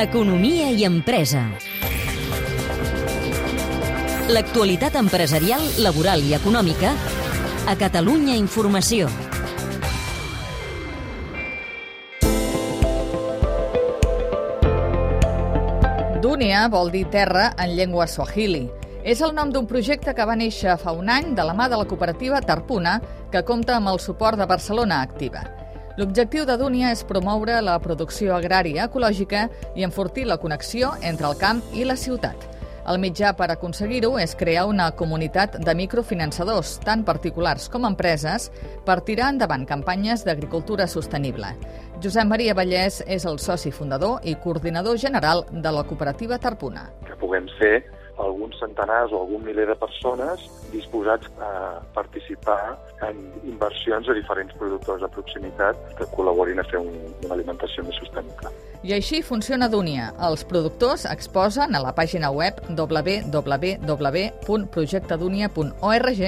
Economia i empresa. L'actualitat empresarial, laboral i econòmica a Catalunya Informació. Dunia vol dir terra en llengua swahili. És el nom d'un projecte que va néixer fa un any de la mà de la cooperativa Tarpuna, que compta amb el suport de Barcelona Activa. L'objectiu de Dunia és promoure la producció agrària ecològica i enfortir la connexió entre el camp i la ciutat. El mitjà per aconseguir-ho és crear una comunitat de microfinançadors, tant particulars com empreses, per tirar endavant campanyes d'agricultura sostenible. Josep Maria Vallès és el soci fundador i coordinador general de la cooperativa Tarpuna. Que puguem ser alguns centenars o algun miler de persones disposats a participar en inversions de diferents productors de proximitat que col·laborin a fer un, una alimentació més sostenible. I així funciona Dunia. Els productors exposen a la pàgina web www.projectadunia.org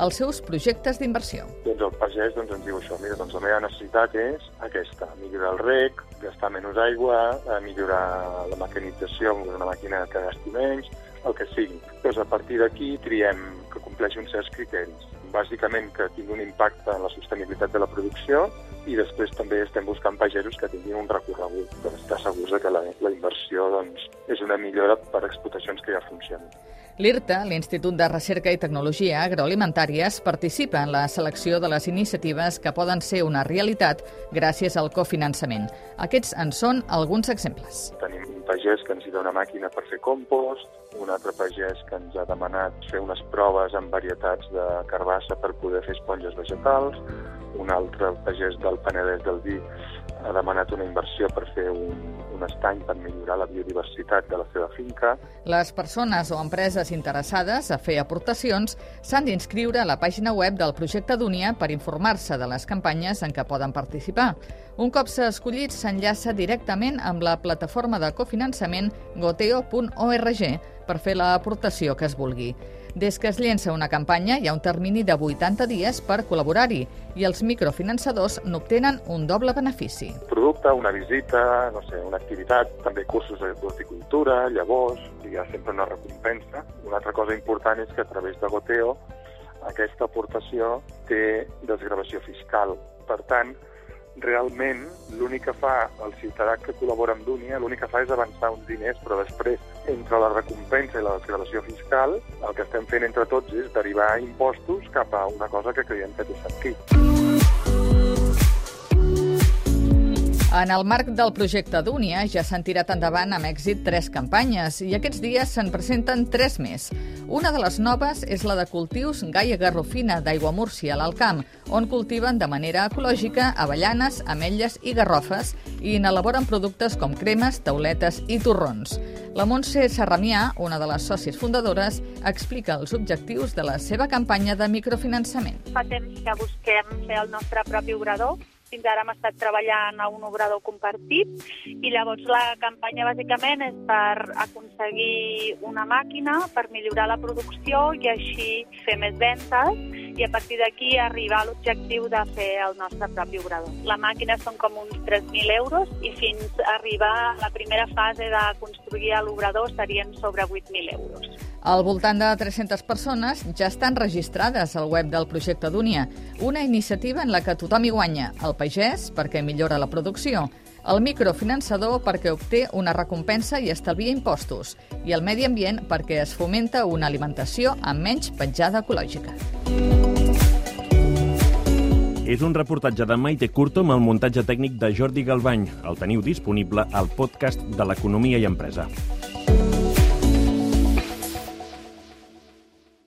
els seus projectes d'inversió. Doncs el pagès doncs, ens diu això, mira, doncs la meva necessitat és aquesta, millorar el rec, gastar menys aigua, millorar la mecanització amb una màquina que gasti menys, el que sigui. Doncs a partir d'aquí triem que compleixi uns certs criteris. Bàsicament que tingui un impacte en la sostenibilitat de la producció i després també estem buscant pagesos que tinguin un recorregut per estar segurs que la, la inversió doncs, és una millora per explotacions que ja funcionen. L'IRTA, l'Institut de Recerca i Tecnologia Agroalimentàries, participa en la selecció de les iniciatives que poden ser una realitat gràcies al cofinançament. Aquests en són alguns exemples. Tenim pagès que necessita una màquina per fer compost, un altre pagès que ens ha demanat fer unes proves amb varietats de carbassa per poder fer esponges vegetals, un altre pagès del Penedès del Vi ha demanat una inversió per fer un, un estany per millorar la biodiversitat de la seva finca. Les persones o empreses interessades a fer aportacions s'han d'inscriure a la pàgina web del projecte Dunia per informar-se de les campanyes en què poden participar. Un cop s'ha escollit, s'enllaça directament amb la plataforma de cofinançament goteo.org per fer l'aportació que es vulgui. Des que es llença una campanya, hi ha un termini de 80 dies per col·laborar-hi i els microfinançadors n'obtenen un doble benefici. Producte, una visita, no sé, una activitat, també cursos d'horticultura, llavors, hi ha sempre una recompensa. Una altra cosa important és que a través de Goteo aquesta aportació té desgravació fiscal. Per tant, realment l'únic que fa el ciutadà que col·labora amb Dunia, l'únic que fa és avançar uns diners, però després, entre la recompensa i la desgravació fiscal, el que estem fent entre tots és derivar impostos cap a una cosa que creiem que té sentit. En el marc del projecte Dúnia ja s'han tirat endavant amb èxit tres campanyes i aquests dies se'n presenten tres més. Una de les noves és la de cultius Gaia Garrofina d'Aigua Múrcia, a l'Alt Camp, on cultiven de manera ecològica avellanes, ametlles i garrofes i n'elaboren productes com cremes, tauletes i torrons. La Montse Serramià, una de les sòcies fundadores, explica els objectius de la seva campanya de microfinançament. Fa temps que busquem fer el nostre propi obrador fins ara hem estat treballant a un obrador compartit i llavors la campanya bàsicament és per aconseguir una màquina per millorar la producció i així fer més ventes i a partir d'aquí arribar a l'objectiu de fer el nostre propi obrador. La màquina són com uns 3.000 euros i fins a arribar a la primera fase de construir l'obrador serien sobre 8.000 euros. Al voltant de 300 persones ja estan registrades al web del projecte Dunia, una iniciativa en la que tothom hi guanya, el pagès perquè millora la producció, el microfinançador perquè obté una recompensa i estalvia impostos, i el medi ambient perquè es fomenta una alimentació amb menys petjada ecològica. És un reportatge de Maite Curto amb el muntatge tècnic de Jordi Galbany. El teniu disponible al podcast de l'Economia i Empresa.